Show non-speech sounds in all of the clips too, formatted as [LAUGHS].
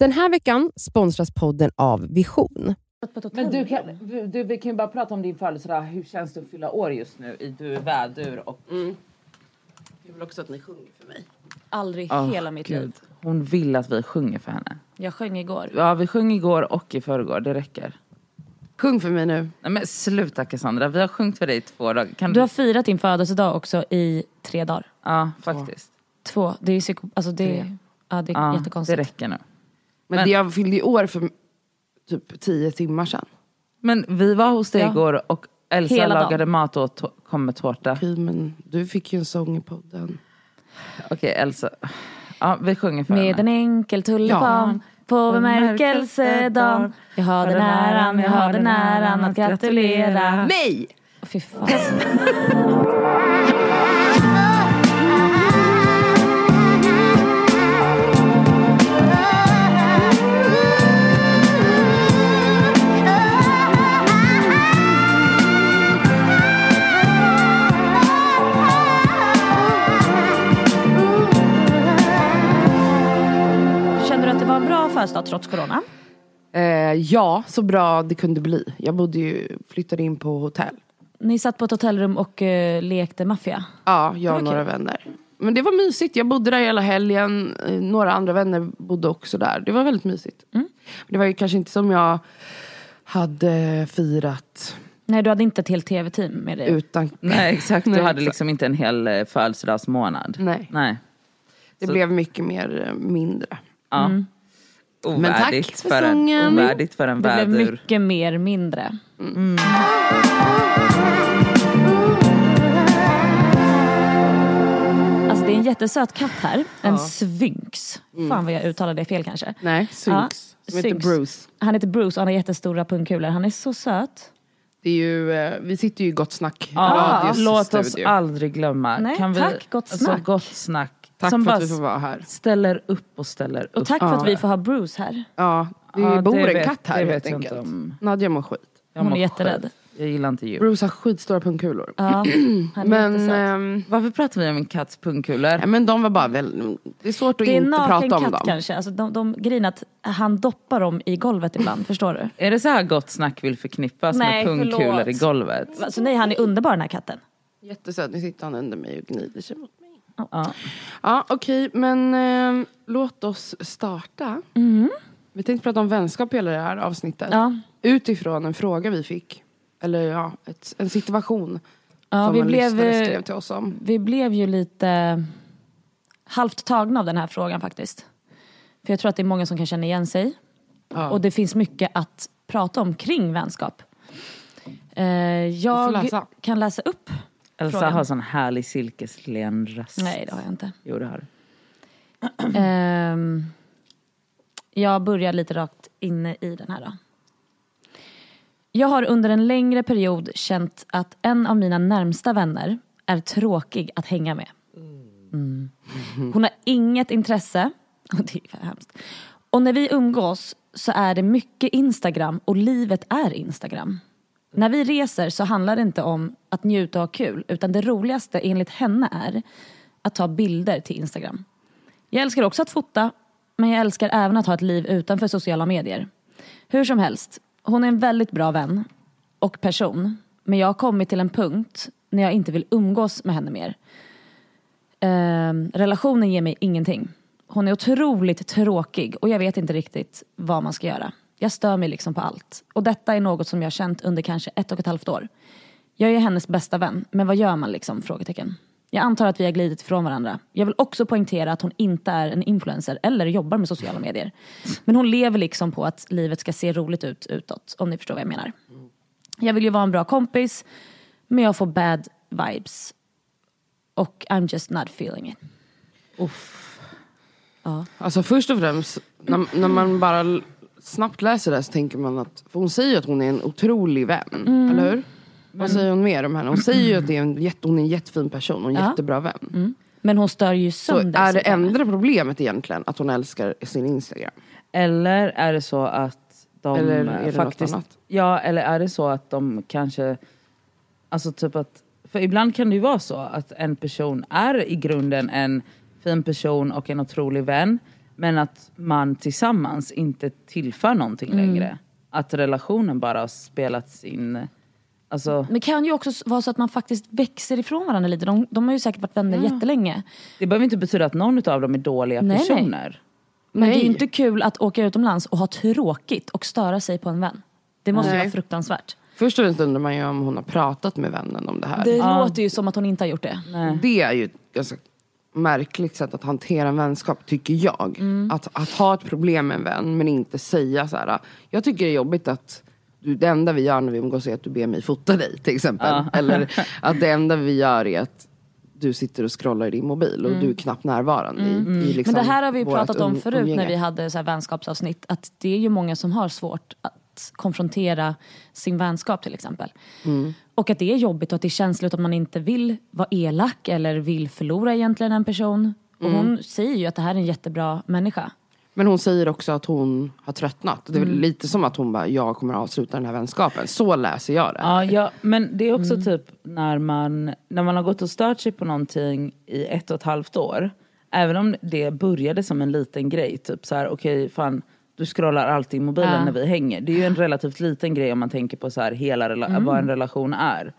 Den här veckan sponsras podden av Vision. Men du kan, du, vi kan ju bara prata om din födelsedag. Hur känns det att fylla år just nu i du är vädur och... Jag vill också att ni sjunger för mig. Aldrig Åh, hela mitt Gud. liv. Hon vill att vi sjunger för henne. Jag sjöng igår. Ja, vi sjöng igår och i förrgår. Det räcker. Sjung för mig nu. Nej men sluta Cassandra, vi har sjungit för dig i två dagar. Kan Du har firat din födelsedag också i tre dagar. Ja, faktiskt. Två. Det är ju psyko... Alltså det, ja, det är Ja, det jättekonstigt. räcker nu. Men, Men- det jag fyllde i år för typ tio timmar sedan. Men vi var hos dig Ja. igår och Elsa Hela dagen. lagade mat och tå- kom med tårta. Okej, men du fick ju en sång i podden. Okej Elsa. Ja, vi sjunger för Med henne. en enkel tulipan på bemärkelsedagen. Jag har den äran, jag har den äran att gratulera. Nej! Fy fan. [LAUGHS] en bra födelsedag trots corona? Eh, ja, så bra det kunde bli. Jag bodde ju, flyttade in på hotell. Ni satt på ett hotellrum och eh, lekte maffia. Ja, jag och några vänner. Men det var mysigt. Jag bodde där hela helgen. Eh, Några andra vänner bodde också där. Det var väldigt mysigt. Mm. Det var ju kanske inte som jag hade firat Nej, du hade inte ett helt tv-team med dig. utan... [LAUGHS] Nej exakt, du hade liksom inte en hel eh, födelsedagsmånad. Nej. Nej. Det Så- blev mycket mer eh, mindre. Ja. Mm. Men tack för för, en, sången. ovärdigt för en Det blev vädur. mycket mer mindre. Alltså det är en jättesöt katt här. En svynx. Fan vad jag uttalade det fel kanske. Nej, Synx. som heter Synx. Bruce. Han heter Bruce och han har jättestora pungkulor. Han är så söt. Det är ju, eh, vi sitter ju i Gott Snack Ja, radios låt oss aldrig glömma. Nej, kan vi, tack, gott alltså, snack. gott snack. Tack som för att vi får vara här. ställer upp och ställer upp. Och tack för Ja. att vi får ha Bruce här. Ja, det Ja, bor det en vet- katt här det vet helt jag inte enkelt. om. Nadja mår skit. Jag Hon mår är jätterädd. skit. Jag gillar inte djur. Bruce har skitstora pungkulor. Ja, han är [CLEARS THROAT] Men, jättesöt. ehm, Varför pratar vi om en katts pungkulor? nej, men de var bara väl, det är svårt att Det är en inte naken prata om katt dem. kanske. Alltså de, de, grejen är att han doppar dem i golvet ibland, förstår du? Är det så här gott snack vill förknippas Nej, med pungkulor förlåt. i golvet? Alltså nej, han är underbar den här katten. Jättesöt, nu sitter han under mig och gnider sig mot. Ja. Ja okej, men ehm, låt oss starta. Vi tänkte prata om vänskap hela det här avsnittet. Ja. Utifrån en fråga vi fick. Eller ja, ett, en situation. Ja, som vi en blev, eh, skrev till oss om. Vi blev ju lite halvt tagna av den här frågan faktiskt. För jag tror att det är många som kan känna igen sig. Ja. Och det finns mycket att prata om kring vänskap. Eh, jag läsa. kan läsa upp. Elsa Frågan. har sån härlig silkeslen röst. Nej, det har jag inte. Jo det har du. Ehm, jag börjar lite rakt inne i den här då. Jag har under en längre period känt att en av mina närmsta vänner är tråkig att hänga med. Mm. Hon har inget intresse, och [LAUGHS] det är för hemskt. Och när vi umgås så är det mycket Instagram och livet är Instagram. När vi reser så handlar det inte om att njuta och ha kul utan det roligaste enligt henne är att ta bilder till Instagram. Jag älskar också att fota, men jag älskar även att ha ett liv utanför sociala medier. Hur som helst, hon är en väldigt bra vän och person. Men jag har kommit till en punkt när jag inte vill umgås med henne mer. Eh, relationen ger mig ingenting. Hon är otroligt tråkig och jag vet inte riktigt vad man ska göra. Jag stör mig liksom på allt. Och detta är något som jag har känt under kanske ett och ett halvt år. Jag är hennes bästa vän, men vad gör man liksom? Frågetecken. Jag antar att vi har glidit ifrån varandra. Jag vill också poängtera att hon inte är en influencer eller jobbar med sociala medier. Men hon lever liksom på att livet ska se roligt ut utåt, om ni förstår vad jag menar. Jag vill ju vara en bra kompis, men jag får bad vibes. Och I'm just not feeling it. Alltså först och främst, när, när man bara snabbt läser det här så tänker man att, för hon säger ju att hon är en otrolig vän, Mm. eller hur? Vad säger hon mer om henne? Hon säger ju att det är en, jätte, hon är en jättefin person och en Ja. jättebra vän. Men hon stör ju Så sönder är det enda problemet egentligen att hon älskar sin Instagram? Eller är det så att de Eller är det eh, något faktiskt... annat? Ja, eller är det så att de kanske... Alltså typ att... För ibland kan det ju vara så att en person är i grunden en fin person och en otrolig vän. Men att man tillsammans inte tillför någonting Mm. längre. Att relationen bara har spelats in. Alltså, Men det kan ju också vara så att man faktiskt växer ifrån varandra lite. De, de har ju säkert varit vänner jättelänge. det behöver inte betyda att någon av dem är dåliga Nej, nej. personer. Men det är Nej. ju inte kul att åka utomlands och ha tråkigt och störa sig på en vän. Det måste ju Nej. vara fruktansvärt. Först och främst undrar man ju om hon har pratat med vännen om det här. Det Ja. låter ju som att hon inte har gjort det. Nej. Det är ju ganska märkligt sätt att hantera en vänskap, tycker jag. Att, att ha ett problem med en vän, men inte säga så här. Jag tycker det är jobbigt att du, det enda vi gör när vi umgås är att du ber mig fota dig, till exempel. Eller [LAUGHS] att det enda vi gör är att du sitter och scrollar i din mobil och du är knappt närvarande. I, i liksom Men det här har vi pratat om um- förut umgänge. när vi hade så här vänskapsavsnitt. Att det är ju många som har svårt att konfrontera sin vänskap till exempel. Mm. Och att det är jobbigt och att det är känsligt att man inte vill vara elak eller vill förlora egentligen en person. Och Mm. hon säger ju att det här är en jättebra människa. Men hon säger också att hon har tröttnat. Det är Mm. lite som att hon bara, jag kommer att avsluta den här vänskapen. Så läser jag det. Ja, ja, men det är också Mm. typ när man, när man har gått och stört sig på någonting i ett och ett halvt år. Även om det började som en liten grej, typ så här, okej fan du scrollar alltid i mobilen Ja. när vi hänger. Det är ju en relativt liten grej om man tänker på så här, hela rela- Mm. vad en relation är.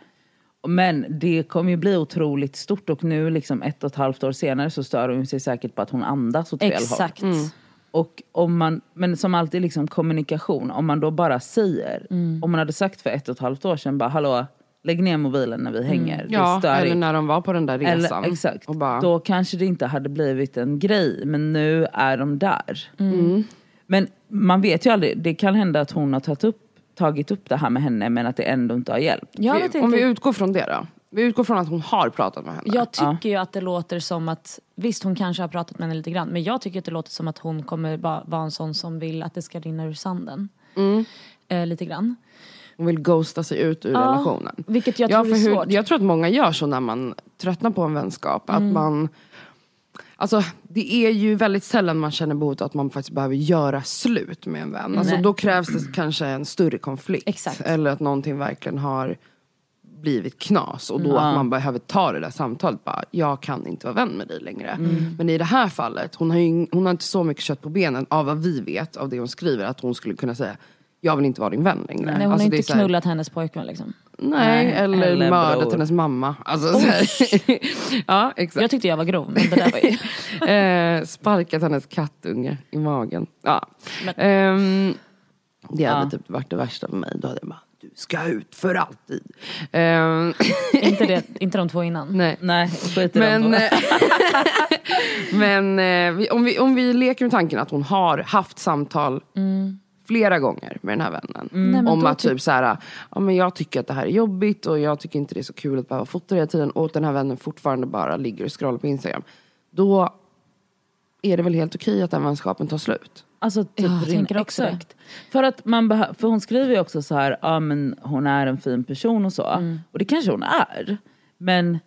Men det kommer ju bli otroligt stort och nu liksom ett och ett halvt år senare så stör hon sig säkert på att hon andas åt fel håll. Exakt. Och om man, men som alltid liksom kommunikation, om man då bara säger, om man hade sagt för ett och ett halvt år sedan bara hallå, lägg ner mobilen när vi hänger. Det är Ja, eller när de var på den där resan. Eller, exakt. Och bara, Då kanske det inte hade blivit en grej, men nu är de där. Mm. Men man vet ju aldrig, det kan hända att hon har tagit upp, tagit upp det här med henne men att det ändå inte har hjälpt. Ja, vi, jag, om vi tänkte, utgår från det då. Vi utgår från att hon har pratat med henne. jag tycker ju att det låter som att, visst hon kanske har pratat med henne lite grann, men jag tycker att det låter som att hon kommer va- vara en sån som vill att det ska rinna ur sanden. Mm. Eh, lite grann. Hon vill ghosta sig ut ur Ja, relationen. Vilket jag Ja, tror för är hur, svårt. jag tror att många gör så när man tröttnar på en vänskap. Att man, alltså, det är ju väldigt sällan man känner behovet att man faktiskt behöver göra slut med en vän. Alltså, Nej. då krävs det kanske en större konflikt. Exakt. Eller att någonting verkligen har blivit knas. Och då Ja. att man behöver ta det där samtalet. Bara, jag kan inte vara vän med dig längre. Mm. Men i det här fallet, hon har, ju, hon har inte så mycket kött på benen av vad vi vet, av det hon skriver. Att hon skulle kunna säga, jag vill inte vara din vän längre. Nej, hon Alltså, har det är inte så här- knullat hennes pojkvän liksom. Nej, Nej, eller, eller mördat bror. hennes mamma. Alltså, [LAUGHS] ja, exakt. Jag tyckte jag var grov, men det där var ju... [LAUGHS] eh, sparkat hennes kattunge i magen. Ja. Men- Ehm, det hade Ja. typ varit det värsta för mig. Då hade jag bara, du ska ut för alltid. Ehm, [LAUGHS] inte, det, inte de två innan. nej. Nej, skit i Men, eh, men eh, om, vi, om vi leker med tanken att hon har haft samtal flera gånger med den här vännen. Nej, men om då att typ- typ så här, ja, men jag tycker att det här är jobbigt och jag tycker inte det är så kul att behöva fota hela tiden och att den här vännen fortfarande bara ligger och scrollar på Instagram. Då är det väl helt okej att den vänskapen tar slut. Alltså typ Ja, tänker också exakt. För att man för hon skriver ju också så här, ja men hon är en fin person och så. Mm. Och det kanske hon är. Men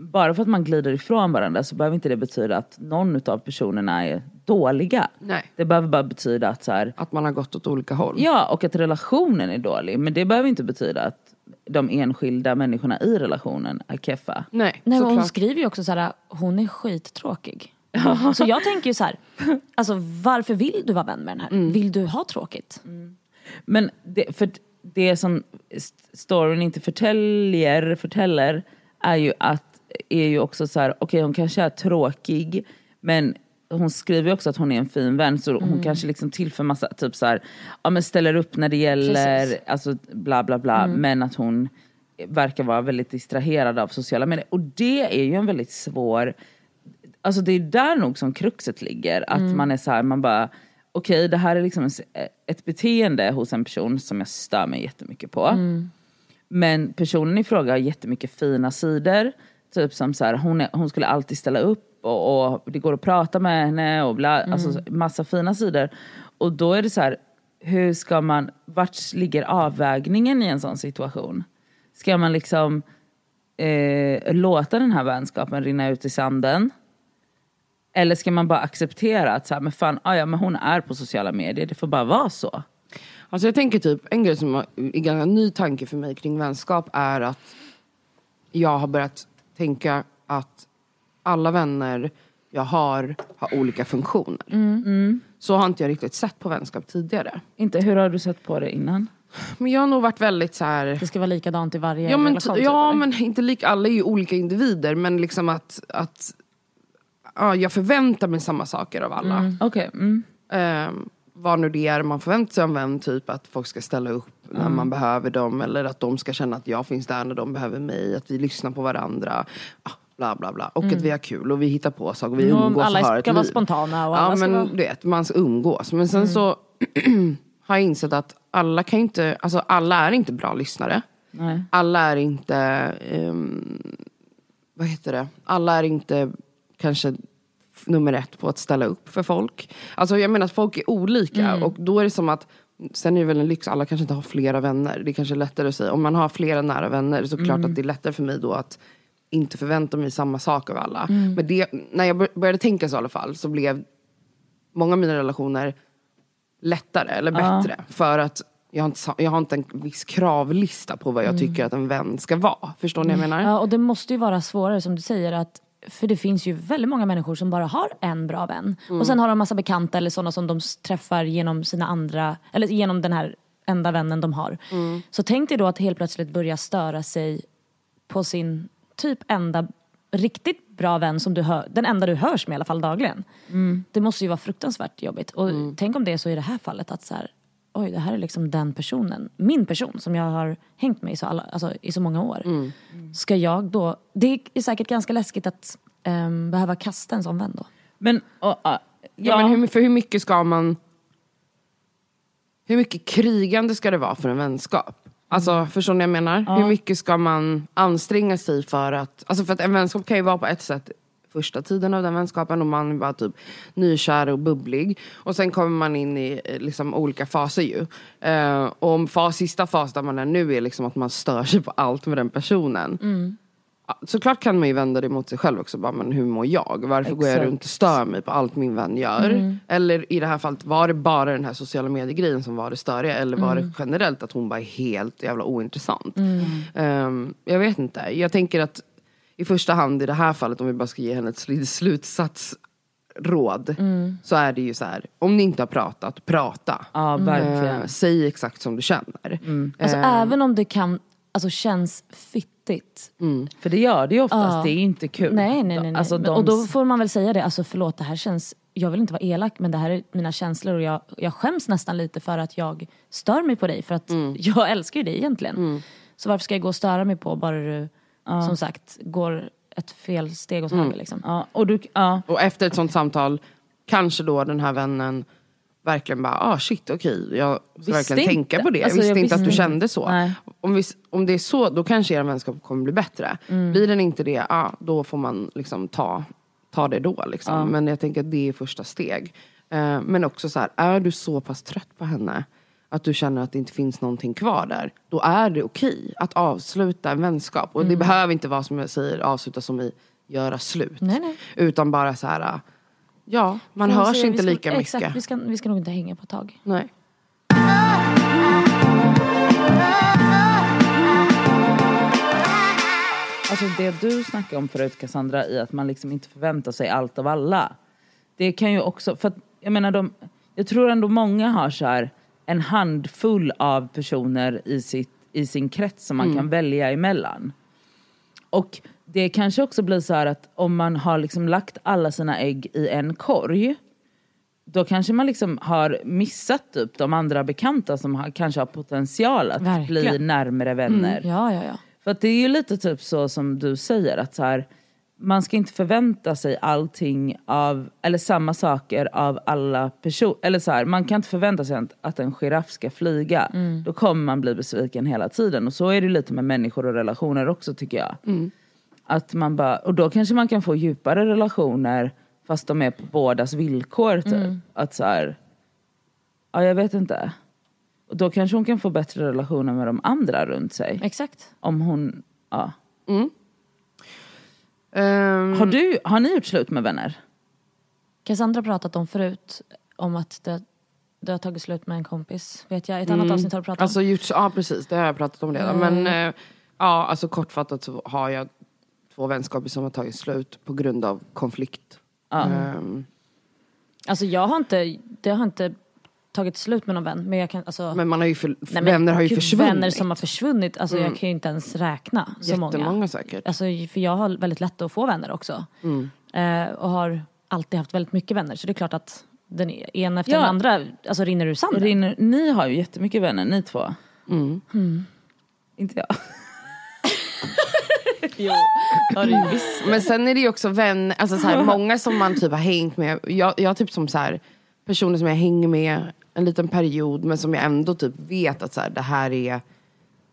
bara för att man glider ifrån varandra så behöver inte det betyda att någon av personerna är dåliga. Nej. Det behöver bara betyda att så här, Att man har gått åt olika håll. ja och att relationen är dålig. Men det behöver inte betyda att de enskilda människorna i relationen är keffa. Nej, Nej, men hon skriver ju också så här, hon är skittråkig. Så jag tänker ju så här, alltså varför vill du vara vän med den här? Mm. Vill du ha tråkigt? Men det, för det som st- storyn inte förtäljer, förtäller är ju att är ju också så här, okej hon kanske är tråkig men hon skriver också att hon är en fin vän så hon kanske liksom tillför massa, typ så här, ja men ställer upp när det gäller, Precis. alltså bla bla bla men att hon verkar vara väldigt distraherad av sociala medier och det är ju en väldigt svår Alltså det är där nog som kruxet ligger. Att man är så här, man bara okej det här är liksom ett beteende hos en person som jag stör mig jättemycket på. Men personen i fråga har jättemycket fina sidor. Typ som så här, hon, är, hon skulle alltid ställa upp och, och det går att prata med henne och bla, alltså massa fina sidor. Och då är det så här, hur ska man, vart ligger avvägningen i en sån situation? Ska man liksom eh, låta den här vänskapen rinna ut i sanden? Eller ska man bara acceptera att så här, men fan, ah, ja, men hon är på sociala medier, det får bara vara så. Alltså jag tänker typ, en grej som är en ganska ny tanke för mig kring vänskap är att jag har börjat tänka att alla vänner jag har har olika funktioner. Mm. Så har inte jag riktigt sett på vänskap tidigare. Inte, hur har du sett på det innan? Men jag har nog varit väldigt så här... Det ska vara likadant i varje Ja men, relation. typ, ja, eller? men inte lika, alla är ju olika individer men liksom att, att ja, jag förväntar mig samma saker av alla. Okej. Mm. Eh, vad nu det är man förväntar sig av en typ att folk ska ställa upp när man behöver dem eller att de ska känna att jag finns där när de behöver mig, att vi lyssnar på varandra. Ah, Bla bla bla. Och att vi har kul och vi hittar på saker och vi Och umgås alla och ett ska vara spontana och Ja alla men vara... du vet, man ska umgås. Men sen så [CLEARS THROAT] har jag insett att alla kan inte, alltså alla är inte bra lyssnare. Nej. Alla är inte, ehm, vad heter det, alla är inte kanske nummer ett på att ställa upp för folk. Alltså jag menar att folk är olika och då är det som att Sen är det väl en lyx, alla kanske inte har flera vänner. Det är kanske är lättare att säga. Om man har flera nära vänner så klart att det är lättare för mig då att inte förvänta mig samma sak av alla. Men det, när jag bör- började tänka så i alla fall så blev många av mina relationer lättare eller bättre. För att jag har, inte, jag har inte en viss kravlista på vad jag tycker att en vän ska vara. Förstår ni vad jag menar? Ja, och det måste ju vara svårare som du säger att för det finns ju väldigt många människor som bara har en bra vän. Och sen har de massa bekanta eller sådana som de träffar genom sina andra, eller genom den här enda vännen de har. Så tänk dig då att helt plötsligt börja störa sig på sin typ enda riktigt bra vän som du hör, den enda du hörs med i alla fall dagligen. Det måste ju vara fruktansvärt jobbigt. Och tänk om det är så i det här fallet att så här, oj det här är liksom den personen, min person som jag har hängt med i så, alla, alltså, i så många år. Ska jag då, det är säkert ganska läskigt att ehm, behöva kasta en sån vän då. Men, och, ja, Ja, men hur, för hur mycket ska man... Hur mycket krigande ska det vara för en vänskap? Alltså förstår ni vad jag menar? Hur mycket ska man anstränga sig för att... Alltså för att en vänskap kan ju vara på ett sätt första tiden av den vänskapen och man bara typ nykär och bubblig. Och sen kommer man in i eh, liksom olika faser ju. Eh, och om fas, sista fas där man är nu är liksom att man stör sig på allt med den personen. Ja, Såklart kan man ju vända det mot sig själv också. Bara, men hur mår jag? Varför går jag Exakt. runt och stör mig på allt min vän gör? Eller i det här fallet, var det bara den här sociala medier-grejen som var det störiga? Eller var det generellt att hon bara är helt jävla ointressant? Ehm, jag vet inte. Jag tänker att i första hand i det här fallet, om vi bara ska ge henne ett sl- slutsatsråd. Så är det ju så här, om ni inte har pratat, prata. Ja, verkligen. Eh, säg exakt som du känner. Alltså även om det kan, alltså känns fittigt. För det gör det ju oftast, Ja. det är inte kul. Nej, nej, nej. nej. Alltså, de, Och då får man väl säga det, alltså förlåt det här känns, jag vill inte vara elak men det här är mina känslor och jag, jag skäms nästan lite för att jag stör mig på dig för att [LAUGHS] jag älskar ju dig egentligen. Så varför ska jag gå och störa mig på bara du, som sagt, går ett fel steg åt höger liksom. ja, och du, ja, Och efter ett sånt samtal kanske då den här vännen verkligen bara, ah shit okej, jag ska Visste verkligen inte. tänka på det. Alltså, jag visste jag inte att du visste kände så. Nej. Om, vi, om det är så, då kanske er vänskap kommer bli bättre. Mm. Blir den inte det, ah, då får man liksom ta, ta det då. Liksom. Men jag tänker att det är första steg. Eh, men också så här, är du så pass trött på henne att du känner att det inte finns någonting kvar där, då är det okej att avsluta en vänskap. Och det behöver inte vara som jag säger, avsluta som i göra slut. Nej, nej. Utan bara så här, ja, man hörs säga, inte ska, lika mycket. Exakt, vi ska, vi ska nog inte hänga på ett tag. Nej. Alltså det du snackade om förut Cassandra i att man liksom inte förväntar sig allt av alla. Det kan ju också, för att jag menar de, jag tror ändå många har så här en handfull av personer i, sitt, i sin krets som man kan välja emellan. Och det kanske också blir så här att om man har liksom lagt alla sina ägg i en korg då kanske man liksom har missat typ de andra bekanta som har, kanske har potential att bli Verkligen. närmare vänner. Ja, ja, ja. För det är ju lite typ så som du säger att så här, man ska inte förvänta sig allting av, eller samma saker av alla personer. Eller så här, man kan inte förvänta sig att, en giraff ska flyga. Då kommer man bli besviken hela tiden. Och så är det lite med människor och relationer också tycker jag. Att man bara, och då kanske man kan få djupare relationer fast de är på bådas villkor. Typ. Att så här, ja jag vet inte. Och då kanske hon kan få bättre relationer med de andra runt sig. Exakt. Om hon, ja. Ehm, Har, du, har ni gjort slut med vänner? Cassandra har pratat om förut, om att det, det har tagit slut med en kompis. Vet jag, ett annat avsnitt har du pratat om. Alltså, gjort, ja precis, det har jag pratat om redan. Men eh, ja, alltså kortfattat så har jag två vänskaper som har tagit slut på grund av konflikt. Ehm, Alltså jag har inte, det har inte tagit slut med någon vän. Men jag kan, alltså, men man har ju för, nej, men vänner har ju försvunnit. Vänner som har försvunnit, alltså jag kan ju inte ens räkna så många. Jättemånga säkert. Alltså, för jag har väldigt lätt att få vänner också. Mm. Eh, och har alltid haft väldigt mycket vänner. Så det är klart att den ena efter Ja. den andra alltså, rinner ur sanden. Rinner, ni har ju jättemycket vänner, ni två. Inte jag. [LAUGHS] Jo, det har du ju visst. Men sen är det ju också vänner, alltså så här, [LAUGHS] många som man typ har hängt med. Jag, jag typ som så här, personer som jag hänger med en liten period men som jag ändå typ vet att så här, det här är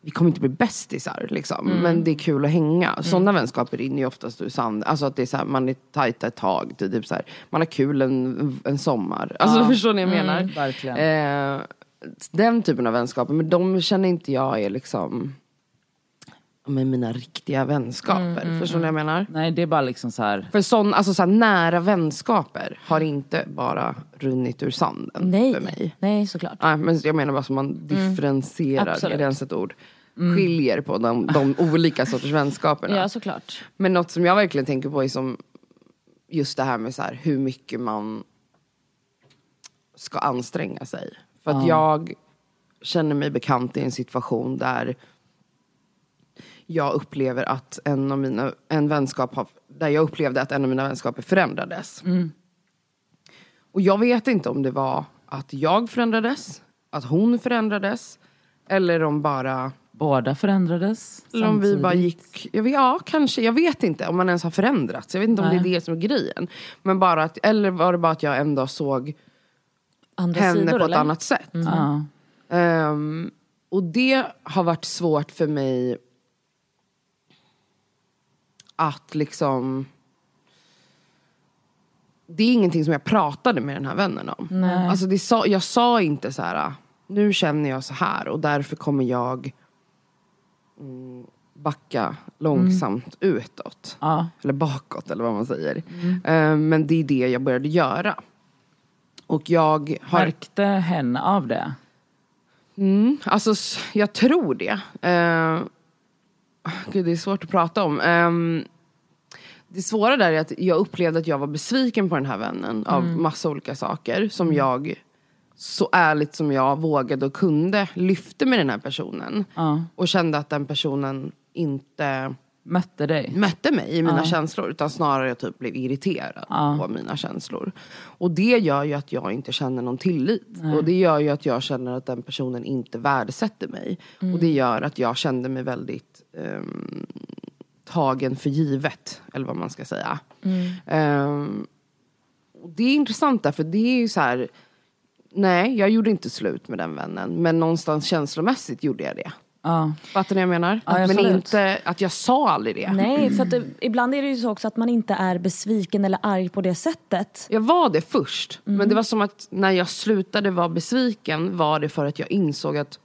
vi kommer inte bli bästisar liksom. Men det är kul att hänga. Sådana vänskaper rinner ju oftast ur sand. Alltså att det är så här, man är tajta ett tag. Typ så här, man har kul en, en sommar. Alltså [LAUGHS] förstår ni vad jag menar? verkligen. Eh, den typen av vänskaper. Men de känner inte jag är liksom med mina riktiga vänskaper. Förstår ni vad jag menar? Nej det är bara liksom så här. För sån, alltså så här, nära vänskaper har inte bara runnit ur sanden Nej, för mig. nej såklart. Nej, men jag menar bara som man differentierar, Absolut. är det ens ett ord? Skiljer på de, de [LAUGHS] olika sorters vänskaperna. Ja såklart. Men något som jag verkligen tänker på är som just det här med så här, hur mycket man ska anstränga sig. För att jag känner mig bekant i en situation där jag upplever att en av mina, en vänskap har, där jag upplevde att en av mina vänskaper förändrades. Och jag vet inte om det var att jag förändrades, att hon förändrades, eller om bara Båda förändrades eller om vi bara gick, jag vet, ja kanske, jag vet inte om man ens har förändrats. Jag vet inte om Nej. det är det som är grejen. Men bara att, eller var det bara att jag en dag såg Andra henne sidor på ett eller? annat sätt. Ja. Ehm, och det har varit svårt för mig att liksom... Det är ingenting som jag pratade med den här vännen om. Alltså det sa, jag sa inte så här, nu känner jag så här och därför kommer jag mm, backa långsamt utåt. Ja. Eller bakåt eller vad man säger. Ehm, men det är det jag började göra. Och jag har Märkte henne av det? Mm, alltså jag tror det. Uh, gud, det är svårt att prata om. Ehm, det svåra där är att jag upplevde att jag var besviken på den här vännen av massa olika saker som jag så ärligt som jag vågade och kunde lyfte med den här personen. Ja. Och kände att den personen inte Mötte dig? mötte mig i mina känslor utan snarare jag typ blev irriterad på mina känslor. Och det gör ju att jag inte känner någon tillit. Och det gör ju att jag känner att den personen inte värdesätter mig. Och det gör att jag kände mig väldigt ehm, tagen för givet. Eller vad man ska säga. Ehm, och det är intressant därför det är ju så här. Nej, jag gjorde inte slut med den vännen. Men någonstans känslomässigt gjorde jag det. Ja. Fattar ni vad jag menar? Ja, men absolut. inte att jag sa aldrig det. Nej, för att det, ibland är det ju så också att man inte är besviken eller arg på det sättet. Jag var det först. Men det var som att när jag slutade vara besviken var det för att jag insåg att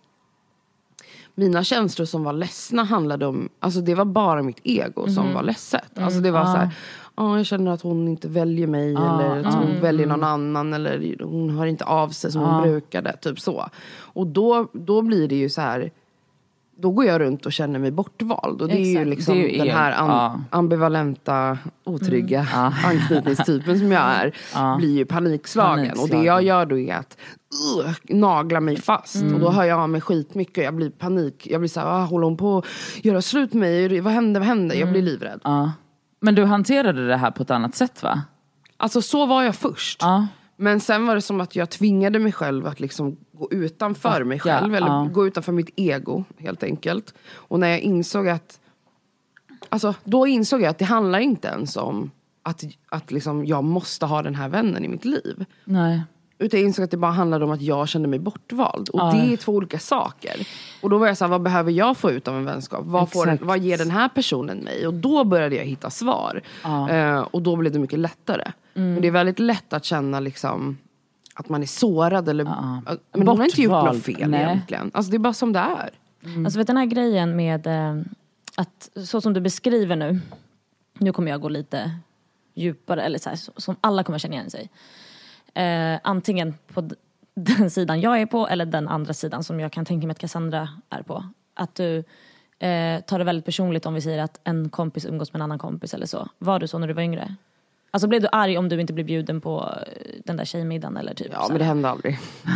mina känslor som var ledsna handlade om, alltså det var bara mitt ego som var ledset. Alltså det var så här, "Ja, jag känner att hon inte väljer mig eller att hon väljer någon annan eller hon hör inte av sig som hon brukade. Typ så. Och då, då blir det ju så här då går jag runt och känner mig bortvald. Och det är ju Exakt. liksom är ju den här an- ja. ambivalenta, otrygga [LAUGHS] anknytningstypen som jag är. [LAUGHS] Blir ju panikslagen. Och det jag gör då är att uh, nagla mig fast. Och då hör jag av mig skitmycket. Jag blir panik. Jag blir såhär, ah, håller hon på att göra slut med mig? Vad händer? Vad händer? Jag blir livrädd. Ja. Men du hanterade det här på ett annat sätt va? Alltså så var jag först. Ja. Men sen var det som att jag tvingade mig själv att liksom gå utanför mig Backa, själv. Eller ja. gå utanför mitt ego helt enkelt. Och när jag insåg att... Alltså då insåg jag att det handlar inte ens om att, att liksom jag måste ha den här vännen i mitt liv. Nej. Utan jag insåg att det bara handlade om att jag kände mig bortvald. Och det är två olika saker. Och då var jag så här, vad behöver jag få ut av en vänskap? Vad, får, vad ger den här personen mig? Och då började jag hitta svar. Eh, och då blev det mycket lättare. Mm. Men det är väldigt lätt att känna liksom att man är sårad eller... att- Men hon har inte gjort något Bortvald. fel Nej. egentligen. Alltså det är bara som det är. Alltså vet den här grejen med eh, att så som du beskriver nu, nu kommer jag gå lite djupare, eller så här, så- som alla kommer känna igen sig. Eh, antingen på [LAUGHS] den sidan jag är på eller den andra sidan som jag kan tänka mig att Cassandra är på. Att du eh, tar det väldigt personligt om vi säger att en kompis umgås med en annan kompis eller så. Var du så när du var yngre? Alltså blev du arg om du inte blev bjuden på eh, den där tjejmiddagen eller typ? Ja så men det hände aldrig. [LAUGHS]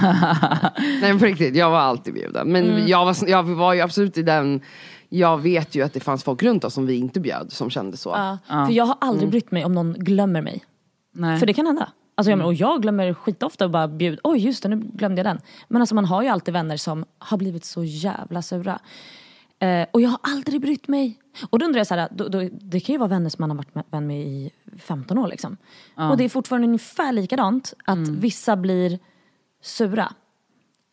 Nej men på riktigt, jag var alltid bjuden. Men Mm. jag, var, jag var ju absolut i den, jag vet ju att det fanns folk runt oss som vi inte bjöd som kände så. Ja, För jag har aldrig brytt mig om någon glömmer mig. Nej. För det kan hända. Alltså, jag, menar, och jag glömmer skitofta och bara bjud, oj just det nu glömde jag den. Men alltså man har ju alltid vänner som har blivit så jävla sura. Eh, och jag har aldrig brytt mig. Och då undrar jag så här, då, då, det kan ju vara vänner som man har varit med, vän med i 15 år liksom. Och det är fortfarande ungefär likadant, att vissa blir sura.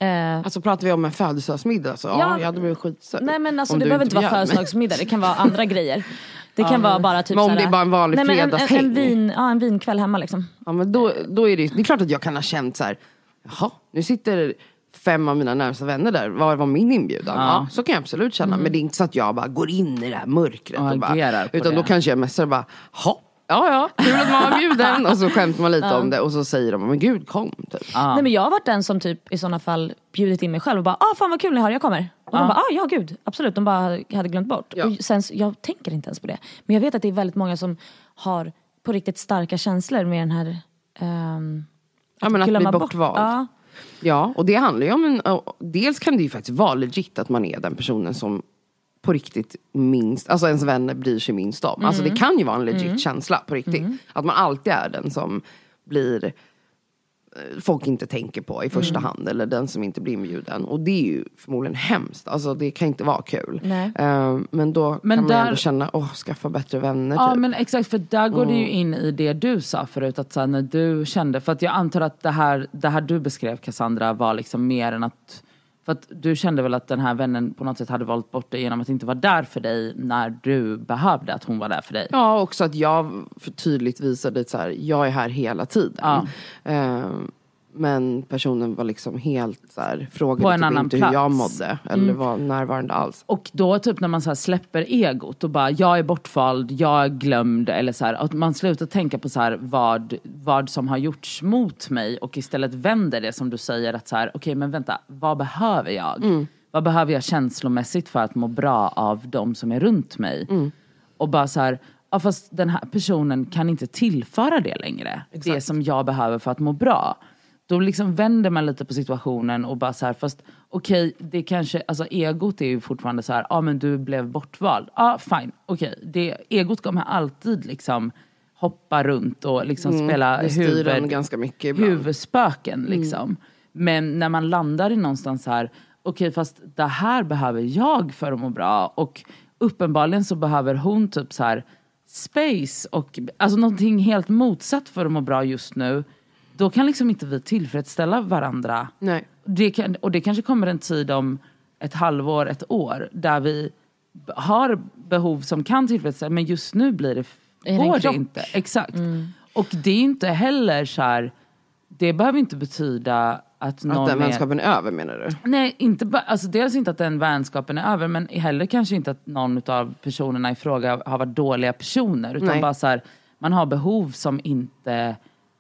Eh, Alltså pratar vi om en födelsedagsmiddag så ja, Ja. jag hade blivit skitsur. nej men alltså det behöver inte vara födelsedagsmiddag, det kan vara andra grejer. Det kan vara bara typ Men om så här- det är bara en vanlig nej, men en, en, en, vin, ja, en vinkväll hemma liksom. Ja men då, då är det, det är klart att jag kan ha känt så här, jaha, nu sitter fem av mina närmsta vänner där, vad var min inbjudan? Ja. så kan jag absolut känna, men det är inte så att jag bara går in i det här mörkret. Och Och bara, utan det. då kanske jag mest bara, ja, ja, ja, kul att man var bjuden. [LAUGHS] och så skämtar man lite om det och så säger de, men gud kom. Typ. Nej men jag har varit den som typ i sådana fall bjudit in mig själv och bara ah fan vad kul ni har, jag kommer. Och de bara ah ja gud, absolut. De bara hade glömt bort. Ja. Och sen, jag tänker inte ens på det. Men jag vet att det är väldigt många som har på riktigt starka känslor med den här ehm, Ja men att bli bortvald. Ja. Ja, och det handlar ju om en, dels kan det ju faktiskt vara legit att man är den personen som på riktigt minst, alltså ens vänner bryr sig minst om. Alltså Mm. det kan ju vara en legit känsla på riktigt. Att man alltid är den som blir eh, folk inte tänker på i första Mm. hand eller den som inte blir inbjuden. Och det är ju förmodligen hemskt, alltså det kan inte vara kul. Eh, men då Men kan man där- ju ändå känna, åh skaffa bättre vänner Ja typ. men exakt, för där går det ju in i det du sa förut, att så här, när du kände, för att jag antar att det här, det här du beskrev Cassandra var liksom mer än att, för att du kände väl att den här vännen på något sätt hade valt bort dig genom att inte vara där för dig när du behövde att hon var där för dig. Ja, också att jag tydligt visade att så här, jag är här hela tiden. Ja. Eh, men personen var liksom helt så här, frågade På en typ annan inte plats. hur jag mådde. Eller var närvarande alls. Och då typ när man så släpper egot och bara jag är bortvald, jag är glömd eller så här, att man slutar tänka på så här vad, vad som har gjorts mot mig och istället vänder det som du säger att så här okej men vänta, vad behöver jag? Vad behöver jag känslomässigt för att må bra av de som är runt mig? Och bara så här, ja fast den här personen kan inte tillföra det längre. Det som jag behöver för att må bra. Då liksom vänder man lite på situationen och bara så här, fast okej, det kanske, alltså egot är ju fortfarande så här, ja men du blev bortvald. Ja, fine, okej. Det, egot kommer alltid liksom hoppa runt och liksom spela styr en huvud, ganska mycket ibland. huvudspöken liksom. Men när man landar i någonstans här, okej fast det här behöver jag för att må bra och uppenbarligen så behöver hon typ så här space och alltså någonting helt motsatt för att må bra just nu. Då kan liksom inte vi tillfredsställa varandra. Nej. Det kan, och det kanske kommer en tid om ett halvår, ett år där vi har behov som kan tillfredsställas men just nu blir det, en går det inte. Exakt. Och det är inte heller så här, det behöver inte betyda att någon Att den är, vänskapen är över menar du? Nej, inte alltså dels inte att den vänskapen är över men heller kanske inte att någon av personerna i fråga har varit dåliga personer. Utan Nej. bara så här, man har behov som inte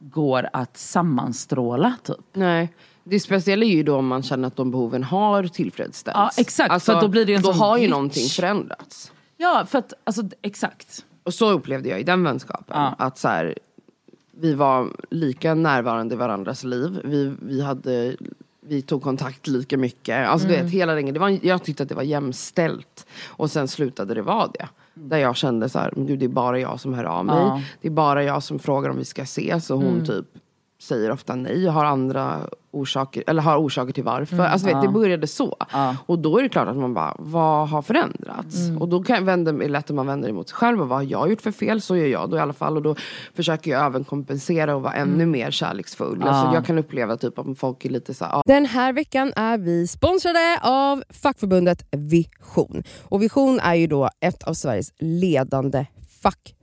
går att sammanstråla typ. Nej. Det speciella är ju då om man känner att de behoven har tillfredsställts. Ja, exakt, att då blir det ju en Då har ju glitch. någonting förändrats. Ja, för att alltså exakt. Och så upplevde jag i den vänskapen. Ja. Att så här, vi var lika närvarande i varandras liv. Vi, vi, hade, vi tog kontakt lika mycket. Alltså du vet, hela det var, jag tyckte att det var jämställt. Och sen slutade det vara det. Där jag kände så här, gud det är bara jag som hör av mig. Ja. Det är bara jag som frågar om vi ska ses. Och hon typ säger ofta nej och har andra orsaker, eller har orsaker till varför. Alltså vet, det började så. Ja. Och då är det klart att man bara, vad har förändrats? Och då kan vända, är det lätt att man vänder emot sig själv och vad har jag gjort för fel? Så gör jag då i alla fall. Och då försöker jag även kompensera och vara ännu mer kärleksfull. Alltså jag kan uppleva typ om folk är lite så här, Den här veckan är vi sponsrade av fackförbundet Vision. Och Vision är ju då ett av Sveriges ledande fackförbund.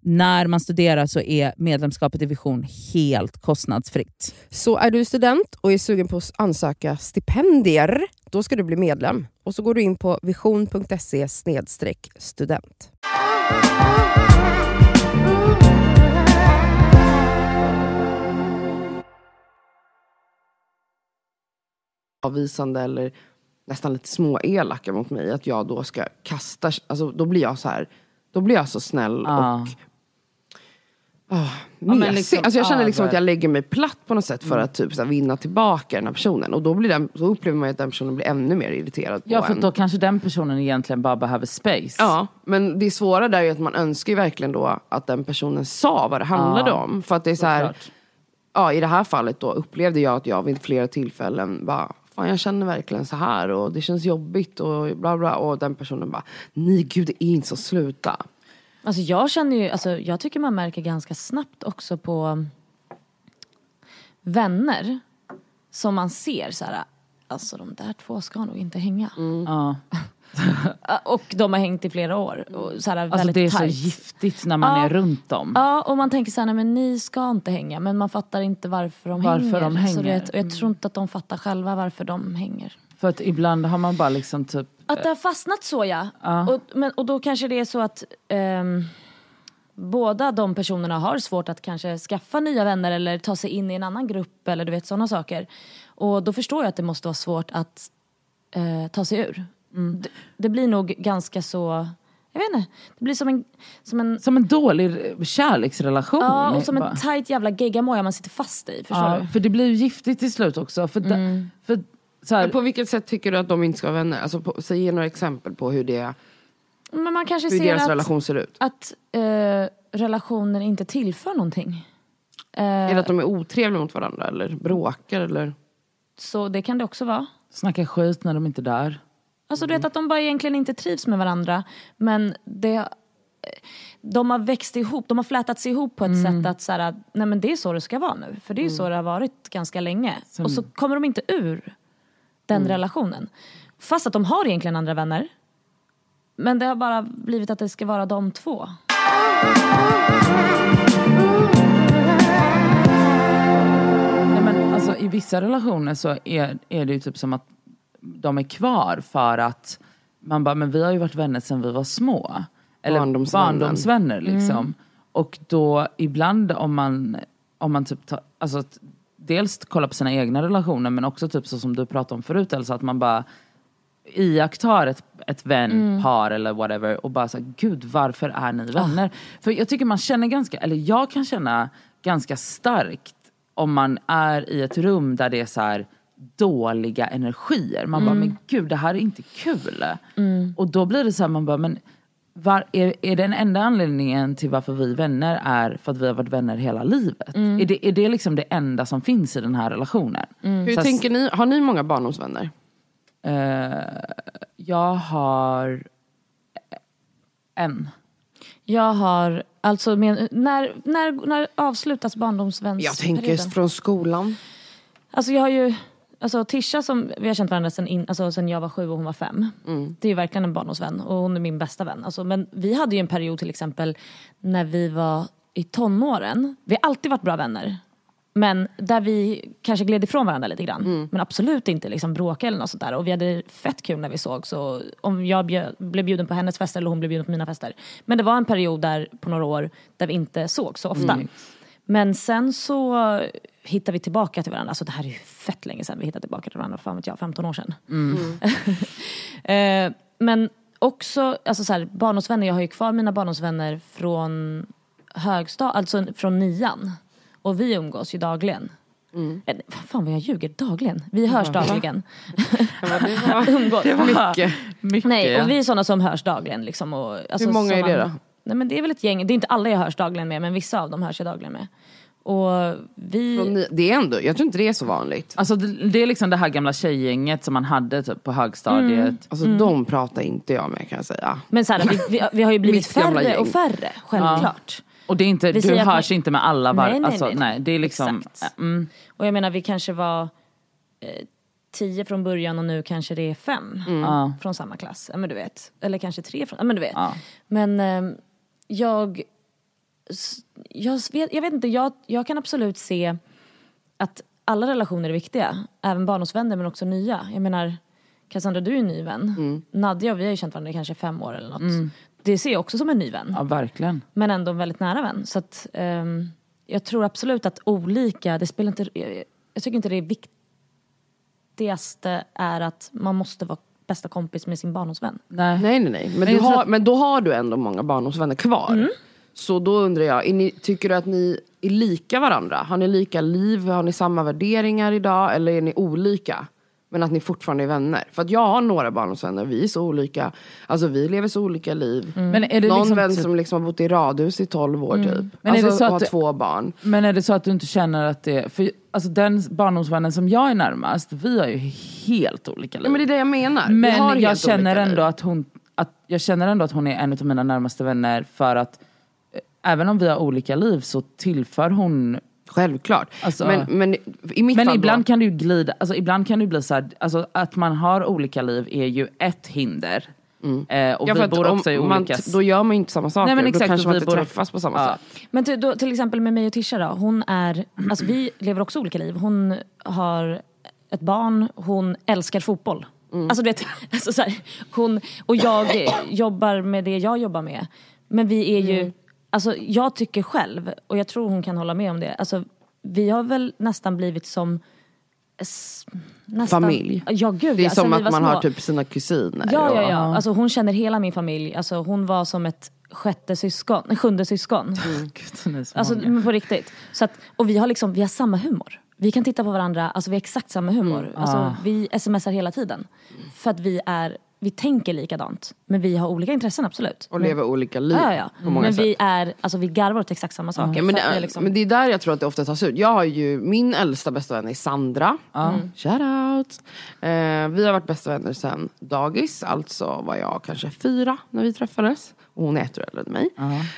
när man studerar så är medlemskapet i Vision helt kostnadsfritt. Så är du student och är sugen på att ansöka stipendier, då ska du bli medlem. Och så går du in på vision.se student. avvisande eller nästan lite småelaka mot mig. Att jag då ska kasta, alltså då blir jag så här, då blir jag så snäll Ja. och men mesig. liksom alltså jag känner liksom att jag lägger mig platt på något sätt för att typ så här, vinna tillbaka den här personen. Och då, blir den, då upplever man ju att den personen blir ännu mer irriterad Ja, för en. då kanske den personen egentligen bara behöver space. Ja, men det svåra där är ju att man önskar ju verkligen då att den personen sa vad det handlade Ja, om. För att det är så här, ja, i det här fallet då upplevde jag att jag vid flera tillfällen bara, fan jag känner verkligen så här och det känns jobbigt och bla bla. Och den personen bara, nej gud det är inte så, sluta. Alltså jag känner ju, alltså jag tycker man märker ganska snabbt också på um, vänner som man ser så här, alltså de där två ska nog inte hänga. Ja. [LAUGHS] Ah, Och de har hängt i flera år. Och så här, Alltså det är så tajt. giftigt när man Ja. är runt dem. Ja, och man tänker så här, nej men ni ska inte hänga. Men man fattar inte varför de Varför hänger. de Så hänger. det, och jag tror inte att de fattar själva varför de hänger. För att ibland har man bara liksom typ Att det har fastnat så ja. Och, men, och då kanske det är så att ehm, båda de personerna har svårt att kanske skaffa nya vänner eller ta sig in i en annan grupp eller du vet sådana saker. Och då förstår jag att det måste vara svårt att eh, ta sig ur. Det, det blir nog ganska så, jag vet inte, det blir som en, som en Som en dålig kärleksrelation. Ja, och som Bara. en tight jävla geggamoja man sitter fast i. Förstår ja, du? För det blir ju giftigt till slut också. För, da, för här, på vilket sätt tycker du att de inte ska vara vänner? Alltså, på, säg ge några exempel på hur, det, Men man kanske hur ser deras att, relation ser ut. att eh, relationer inte tillför någonting. Är det att de är otrevliga mot varandra eller bråkar eller? Så det kan det också vara. snacka skit när de inte är där. Alltså du vet att de bara egentligen inte trivs med varandra. Men det, eh, de har växt ihop, de har flätats ihop på ett sätt att så här, nej men det är så det ska vara nu. För det är ju så det har varit ganska länge. Och så kommer de inte ur den relationen. Fast att de har egentligen andra vänner. Men det har bara blivit att det ska vara de två. Nej, men alltså, I vissa relationer så är, är det ju typ som att de är kvar för att man bara, men vi har ju varit vänner sedan vi var små. Eller barndomsvänner liksom. Och då ibland om man, om man typ tar, alltså dels kollar på sina egna relationer men också typ så som du pratade om förut Elsa, att man bara iakttar ett, ett vän, par eller whatever och bara så här, gud varför är ni vänner? För jag tycker man känner ganska, eller jag kan känna ganska starkt om man är i ett rum där det är så här dåliga energier. Man bara, men gud det här är inte kul. Och då blir det så här, man bara, men var, är, är den enda anledningen till varför vi är vänner är för att vi har varit vänner hela livet? Är, det, är det liksom det enda som finns i den här relationen? Hur Så tänker ni? Har ni många barndomsvänner? Eh, jag har en. Jag har, alltså men, när, när, när avslutas barndomsvänsperioden? Jag tänker från skolan. Alltså jag har ju, alltså Tisha som, vi har känt varandra sen, in, alltså sen jag var sju och hon var fem. Det är ju verkligen en barndomsvän och hon är min bästa vän. Alltså, men vi hade ju en period till exempel när vi var i tonåren. Vi har alltid varit bra vänner. Men där vi kanske gled ifrån varandra lite grann. Men absolut inte liksom bråka eller något sånt där. Och vi hade fett kul när vi såg. Så om jag bjöd, blev bjuden på hennes fester eller hon blev bjuden på mina fester. Men det var en period där på några år där vi inte såg så ofta. Men sen så hittade vi tillbaka till varandra. Alltså det här är ju fett länge sedan vi hittade tillbaka till varandra. Fan vet jag, 15 år sedan. [LAUGHS] eh, men också, alltså så här, barndomsvänner, jag har ju kvar mina barndomsvänner från högstad, alltså från nian. Och vi umgås ju dagligen. Mm. Eh, Fan vad jag ljuger, dagligen. Vi hörs dagligen. Ja, det var [LAUGHS] Umgås. mycket. Mycket. Nej, och vi är sådana som hörs dagligen. Liksom, och, alltså, Hur många är det man- då? Nej, men det är väl ett gäng, det är inte alla jag hörs dagligen med men vissa av dem hörs jag dagligen med. Och vi... Från Det är ändå, jag tror inte det är så vanligt. Alltså det, det är liksom det här gamla tjejgänget som man hade typ på högstadiet. Alltså de pratar inte jag med kan jag säga. Men så här, vi, vi, vi har ju blivit färre och färre, självklart. Och det är inte, Vi du hörs ni- inte med alla var, Nej, nej, alltså, nej, nej, nej. det är liksom, Exakt. mm, Och jag menar vi kanske var eh, tio från början och nu kanske det är fem ja. från samma klass. Ja, men du vet. Eller kanske tre från, ja men du vet. Ja. Men ehm, jag, jag, vet, jag vet inte, jag, jag kan absolut se att alla relationer är viktiga. Även barndomsvänner men också nya. Jag menar, Cassandra du är en ny vän. Nadja och vi har ju känt varandra i kanske fem år eller något. Det ser jag också som en ny vän. ja verkligen. Men ändå en väldigt nära vän. Så att, ehm, jag tror absolut att olika, det spelar inte, jag, jag tycker inte det viktigaste är att man måste vara bästa kompis med sin barndomsvän. Nej. Nej nej nej. Men, tror har, att- men då har du ändå många barndomsvänner kvar. Så då undrar jag, är ni, tycker du att ni är lika varandra? Har ni lika liv? Har ni samma värderingar idag? Eller är ni olika? Men att ni fortfarande är vänner. För att jag har några barndomsvänner, vi är så olika. Alltså vi lever så olika liv. Men är det Någon liksom vän typ- som liksom har bott i radhus i 12 år typ. Men är alltså, det så och har du- två barn. Men är det så att du inte känner att det, för alltså den barndomsvännen som jag är närmast, vi har ju helt olika liv. Ja, men det är det jag menar. Men jag känner liv. ändå att hon, att, jag känner ändå att hon är en av mina närmaste vänner för att även om vi har olika liv så tillför hon Självklart. Alltså- men, men i mitt Men fall ibland då, kan det ju glida, alltså ibland kan det bli så här, alltså att man har olika liv är ju ett hinder. Eh, och Ja, vi bor också i man, olika... Då gör man ju inte samma saker. Nej, men då exakt, kanske och man vi inte bor- träffas på samma Ja. sätt. Men till, då, till exempel med mig och Tisha då, hon är, alltså vi lever också olika liv. Hon har ett barn, hon älskar fotboll. Alltså, du vet, [LAUGHS] alltså så här, hon, och jag [COUGHS] jobbar med det jag jobbar med. Men vi är ju, alltså jag tycker själv, och jag tror hon kan hålla med om det, alltså vi har väl nästan blivit som nästan, Familj. Ja gud Det är ja, sen som att man små. har typ sina kusiner. Ja, ja, och- ja. Alltså, hon känner hela min familj. Alltså, hon var som ett sjätte syskon, sjunde syskon. Gud, ni är så Alltså många. men på riktigt. Så att, och vi har liksom, vi har samma humor. Vi kan titta på varandra, alltså vi har exakt samma humor. Alltså, Ah. Vi smsar hela tiden. För att vi är, vi tänker likadant. Men vi har olika intressen absolut. Och lever olika liv Ja, ja. på många Men sätt. vi är, alltså vi garvar åt exakt samma saker. Ja, men, det är, liksom- men det är där jag tror att det ofta tas ut. Jag har ju, min äldsta bästa vän är Sandra. Mm. Shout out. Eh, vi har varit bästa vänner sedan dagis. Alltså var jag kanske fyra när vi träffades. Hon är ett år äldre än mig.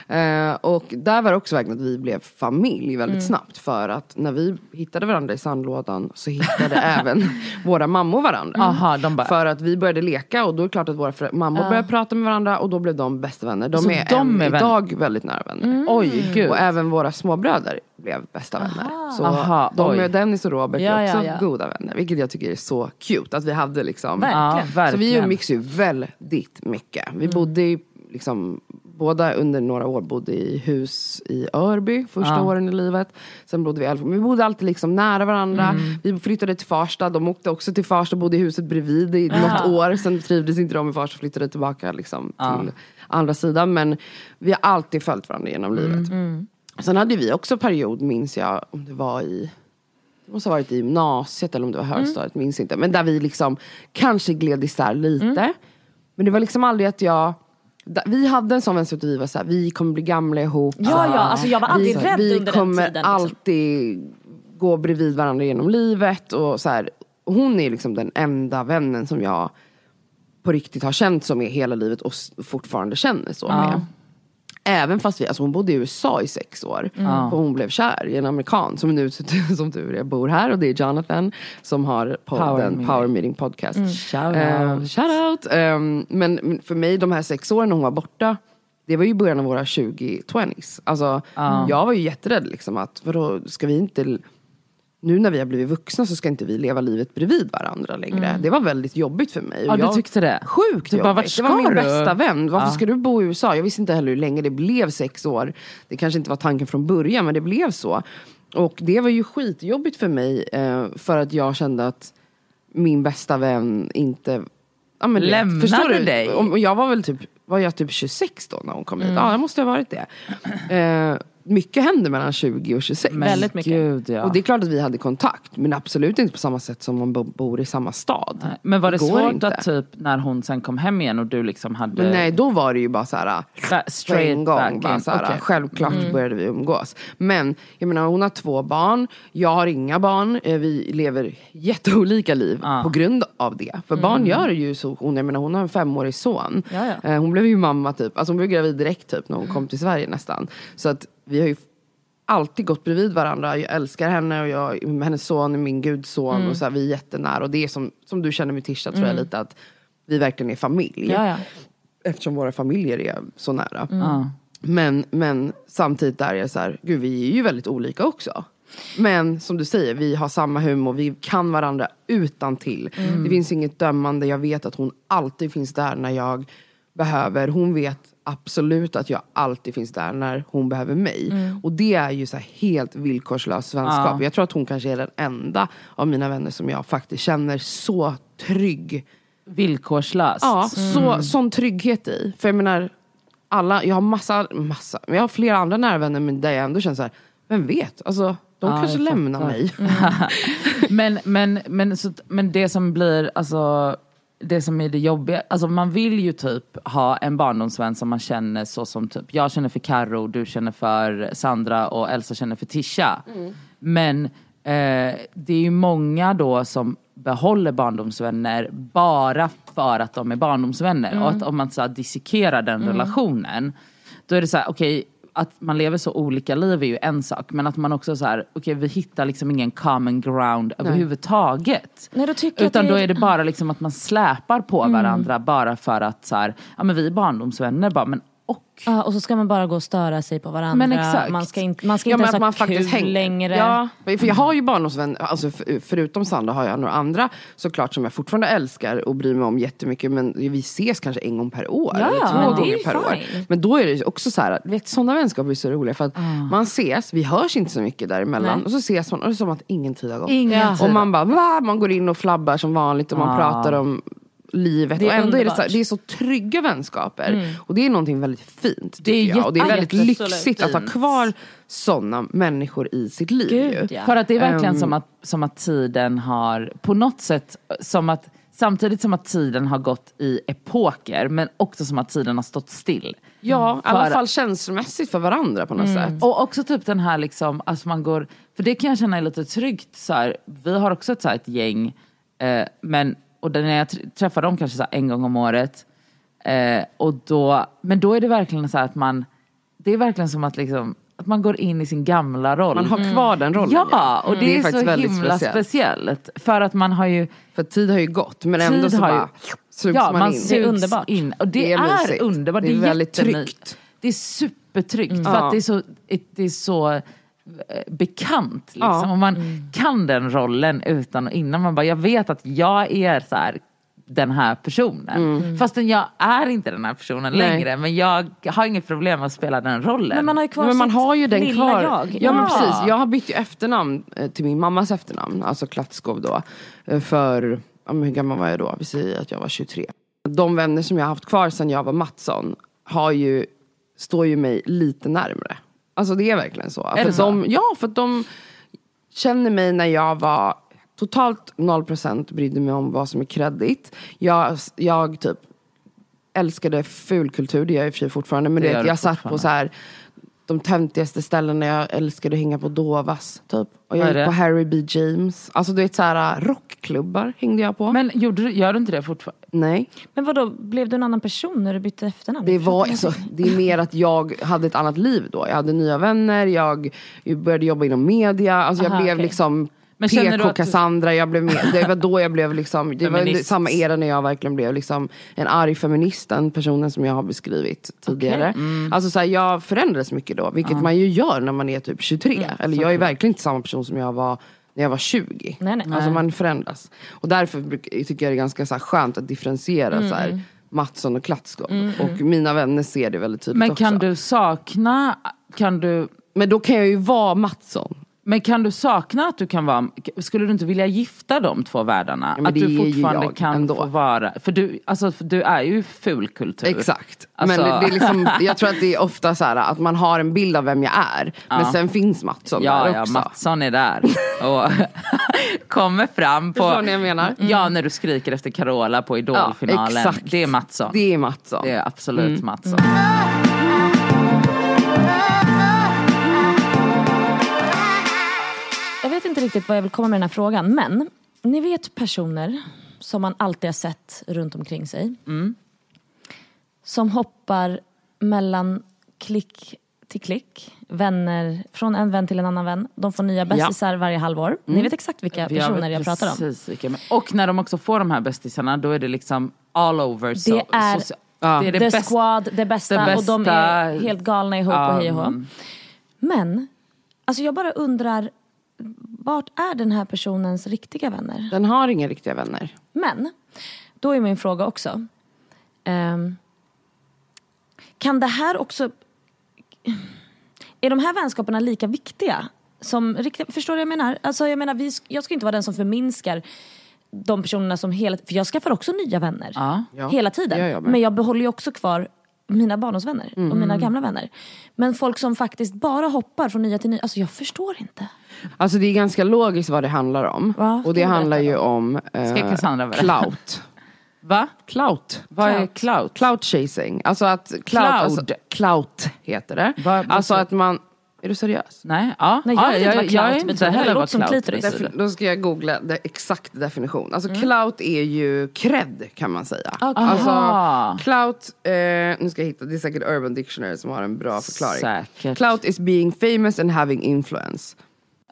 Eh, och där var det också vägen att vi blev familj väldigt Mm. snabbt. För att när vi hittade varandra i sandlådan så hittade [LAUGHS] även våra mammor varandra. Aha, de bara- För att vi började leka och då är det klart att våra förä- mammor började prata med varandra och då blev de bästa vänner. De Så är, de är vän- idag väldigt nära vänner. Oj, gud. Och även våra småbröder blev bästa vänner. Så Aha, de oj. Dennis och Robert Ja, är också ja, ja. goda vänner. Vilket jag tycker är så cute att vi hade liksom. Verkligen. Så verkligen. vi umgicks ju väldigt mycket. Vi Mm. bodde i, liksom, båda under några år bodde i hus i Örby första Ja. åren i livet. Sen bodde vi i Vi bodde alltid liksom nära varandra. Mm. Vi flyttade till Farsta. De åkte också till Farsta och bodde i huset bredvid i något år. Sen trivdes inte de i Farsta och flyttade tillbaka liksom, till andra sidan. Men vi har alltid följt varandra genom livet. Mm. Sen hade vi också period, minns jag, om det var i det måste ha varit i gymnasiet eller om det var högstadiet, minns inte. Men där vi liksom kanske gled isär lite. Men det var liksom aldrig att jag vi hade en sån vänskap vi var såhär, vi kommer bli gamla ihop. Ja, ja, alltså jag var aldrig vi, rädd vi under den kommer tiden, liksom. alltid gå bredvid varandra genom livet. Och så här, hon är liksom den enda vännen som jag på riktigt har känt som är hela livet och fortfarande känner så med. Även fast vi, alltså hon bodde i USA i sex år. Och hon blev kär i en amerikan som nu [LAUGHS] som tur är bor här. Och det är Jonathan som har Power podden Meeting. Power Meeting Podcast. Shout Eh, out. shout out. Ehm, men för mig de här sex åren när hon var borta. Det var ju början av våra 20-20s. Alltså, Jag var ju jätterädd liksom att vadå, ska vi inte nu när vi har blivit vuxna så ska inte vi leva livet bredvid varandra längre. Det var väldigt jobbigt för mig. Ja, du tyckte det? Sjukt Du bara, jobbigt. vart det var min du? bästa vän. Varför Ja. ska du bo i USA? Jag visste inte heller hur länge det blev sex år. Det kanske inte var tanken från början men det blev så. Och det var ju skitjobbigt för mig eh, för att jag kände att min bästa vän inte ja, men vet, Lämnade förstår du? dig? Och jag var väl typ, var jag typ 26 då när hon kom hit? Ja, jag måste ha varit det. [CLEARS THROAT] Mycket händer mellan 20 och 26. Men Väldigt mycket. Gud, ja. Och det är klart att vi hade kontakt, men absolut inte på samma sätt som man bo- bor i samma stad. Men var det går svårt inte. att typ när hon sen kom hem igen och du liksom hade Men nej, då var det ju bara så här ba- på straight en gång. back Bara in? så här, Okej. Självklart började vi umgås. Men jag menar, hon har två barn, jag har inga barn. Eh, Vi lever jätteolika liv Ja. på grund av det. För barn gör ju så. Hon, jag menar, hon har en femårig son. Ja, ja. Eh, Hon blev ju mamma typ, alltså hon blev gravid direkt typ när hon kom till Sverige nästan. Så att vi har ju alltid gått bredvid varandra. Jag älskar henne och jag, hennes son är min gudson. Och så här, vi är jättenära. Och det är som, som du känner med Tisha tror jag lite att vi verkligen är familj. Ja, ja. Eftersom våra familjer är så nära. Ja. Men, men samtidigt där är jag så här, gud vi är ju väldigt olika också. Men som du säger, vi har samma humor, vi kan varandra utan till. Det finns inget dömande, jag vet att hon alltid finns där när jag behöver. Hon vet absolut att jag alltid finns där när hon behöver mig. Och det är ju så helt villkorslös vänskap. Ja. Jag tror att hon kanske är den enda av mina vänner som jag faktiskt känner så trygg Villkorslöst. Ja, så, sån trygghet i. För jag menar, alla, jag har massa, massa, men jag har flera andra nära vänner men där jag ändå känner så här, vem vet? Alltså, de Ja, kanske lämnar mig. [LAUGHS] Men, men, men, så, men det som blir, alltså det som är det jobbiga, alltså man vill ju typ ha en barndomsvän som man känner så som typ, jag känner för Karo, du känner för Sandra och Elsa känner för Tisha. Men eh, det är ju många då som behåller barndomsvänner bara för att de är barndomsvänner. Och att om man så här, dissekerar den relationen, då är det så här, okej, att man lever så olika liv är ju en sak, men att man också så här, okej vi hittar liksom ingen common ground överhuvudtaget. Nej, då tycker Utan det då är- det bara liksom att man släpar på Mm. varandra bara för att så här, ja men vi är barndomsvänner bara, men och. Ja, och så ska man bara gå och störa sig på varandra. Men exakt. Man ska inte, man ska inte ens att ha man faktiskt kul hänger. längre. Ja, för jag har ju barndomsvänner, alltså för, förutom Sandra har jag några andra såklart som jag fortfarande älskar och bryr mig om jättemycket men vi ses kanske en gång per år. Ja, eller två gånger per år. fine. Men då är det också så här, vet sådana vänskaper är så roliga för att man ses, vi hörs inte så mycket däremellan Nej. och så ses man och det är som att ingen tid har gått. Ingen Ja. tid. Och man bara, va? man går in och flabbar som vanligt och man Ah. pratar om livet. Det är och ändå är det, så, underbart. det är så trygga vänskaper. Och det är någonting väldigt fint. Det är jag. Och det är väldigt lyxigt att ha fint. kvar sådana människor i sitt liv. Gud, ju. ja. För att det är verkligen Ehm. som, att, som att tiden har, på något sätt, som att, samtidigt som att tiden har gått i epoker, men också som att tiden har stått still. Ja, i alla fall känslomässigt för varandra på något sätt. Och också typ den här liksom, alltså man går, för det kan jag känna är lite tryggt så här, vi har också ett, så här, ett gäng, eh, men, och när jag tr- träffar dem kanske så här, en gång om året, eh, och då, men då är det verkligen så här att man, det är verkligen som att liksom, att man går in i sin gamla roll. Man har kvar den rollen. Ja, och det, är, faktiskt så väldigt himla speciellt. speciellt. För att man har ju, För tid har ju gått men ändå så har ju- bara sugs ja, man, man in. sugs Det är underbart. in. Och det, Det är är, underbart. Det är väldigt jättemy- tryggt. Det är supertryggt för Ja. att det är så, det är så bekant. Liksom. Ja. Och man kan den rollen utan och innan. Man bara, jag vet att jag är så här, den här personen. Fastän jag är inte den här personen Nej. längre. Men jag har inget problem med att spela den rollen. Men man har ju kvar Men man har ju den kvar. jag. Ja, men precis. Jag har bytt ju efternamn eh, till min mammas efternamn, alltså Klatskov då. eh, För, ja, hur gammal var jag då? Vi säger att jag var 23. De vänner som jag har haft kvar sedan jag var Mattsson har ju, står ju mig lite närmre. Alltså det är verkligen så. det för så? De, ja, för att de känner mig när jag var totalt 0% brydde mig om vad som är kredit. Jag, jag typ älskade fulkultur, det gör jag i och för sig fortfarande. Men Det det jag satt på så här de töntigaste ställena jag älskade att hänga på Dovas. Typ. Och jag gick på Harry B. James. Alltså du vet så här rockklubbar hängde jag på. Men gjorde, du- gör du inte det fortfarande? Nej. Men vadå, blev du en annan person när du bytte efternamn? Det, var, alltså, det är mer att jag hade ett annat liv då. Jag hade nya vänner, jag började jobba inom media. Alltså jag Aha, blev okej. liksom Men PK att Cassandra. Jag blev med, det var då jag blev liksom, det var Feminist. samma era när jag verkligen blev liksom en arg feminist. Den personen som jag har beskrivit tidigare. Mm. Alltså så här, jag förändrades mycket då. Vilket man ju gör när man är typ 23. Mm, Eller jag är verkligen inte samma person som jag var när jag var 20. Nej, nej. Alltså man förändras. Och därför tycker jag det är ganska så här skönt att differentiera så Mm, här, Mattsson och Klatskov. Och mina vänner ser det väldigt tydligt Men också. kan du sakna, kan du Men då kan jag ju vara Mattsson. Men kan du sakna att du kan vara, skulle du inte vilja gifta de två världarna? men att det du fortfarande kan ändå. få vara, för du, alltså, för du är ju fulkultur. Exakt. Alltså- Men det, det är liksom, [LAUGHS] jag tror att det är ofta så här att man har en bild av vem jag är. Men sen finns Mattsson Ja, där ja, också. Mattsson är där och [LAUGHS] kommer fram på... Förstår ni jag menar? Ja, när du skriker efter Carola på Idolfinalen. Ja, exakt. det är Mattsson. Det är Mattsson. Det är absolut Mm. Mattsson. Jag vet inte riktigt vad jag vill komma med den här frågan men ni vet personer som man alltid har sett runt omkring sig. Som hoppar mellan klick till klick. Vänner, från en vän till en annan vän. De får nya bästisar varje halvår. Ni vet exakt vilka personer jag pratar om. vilka- Och när de också får de här bästisarna då är det liksom all over. Det är- socia- Ja. det är det The bästa. Squad, det bästa, det och de bästa- är helt galna ihop och hej och hå. Mm. Men, alltså jag bara undrar, vart är den här personens riktiga vänner? Den har inga riktiga vänner. Men, då är min fråga också. ehm, kan det här också... Är de här vänskaperna lika viktiga? Som riktiga, förstår du vad jag menar? Alltså jag menar, vi, jag ska inte vara den som förminskar de personerna som hela För jag skaffar också nya vänner. Ja. Ja, hela tiden. jag. Men jag behåller ju också kvar mina barndomsvänner och mina gamla vänner. Men folk som faktiskt bara hoppar från nya till nya. Alltså jag förstår inte. Alltså det är ganska logiskt vad det handlar om. Va? Och det handlar ju om eh, clout. Va? Clout. Vad är clout? Clout chasing. Alltså att clout, Cloud. Alltså, clout heter det. Vad- alltså att man, är du seriös? Nej, ja. Nej, jag ja, vad clout jag är inte heller vad clout betyder. Då ska jag googla det exakt definition. Alltså clout är ju cred kan man säga. Okej. Alltså Aha. clout, eh, nu ska jag hitta, det är säkert Urban Dictionary som har en bra förklaring. Säkert. Clout is being famous and having influence.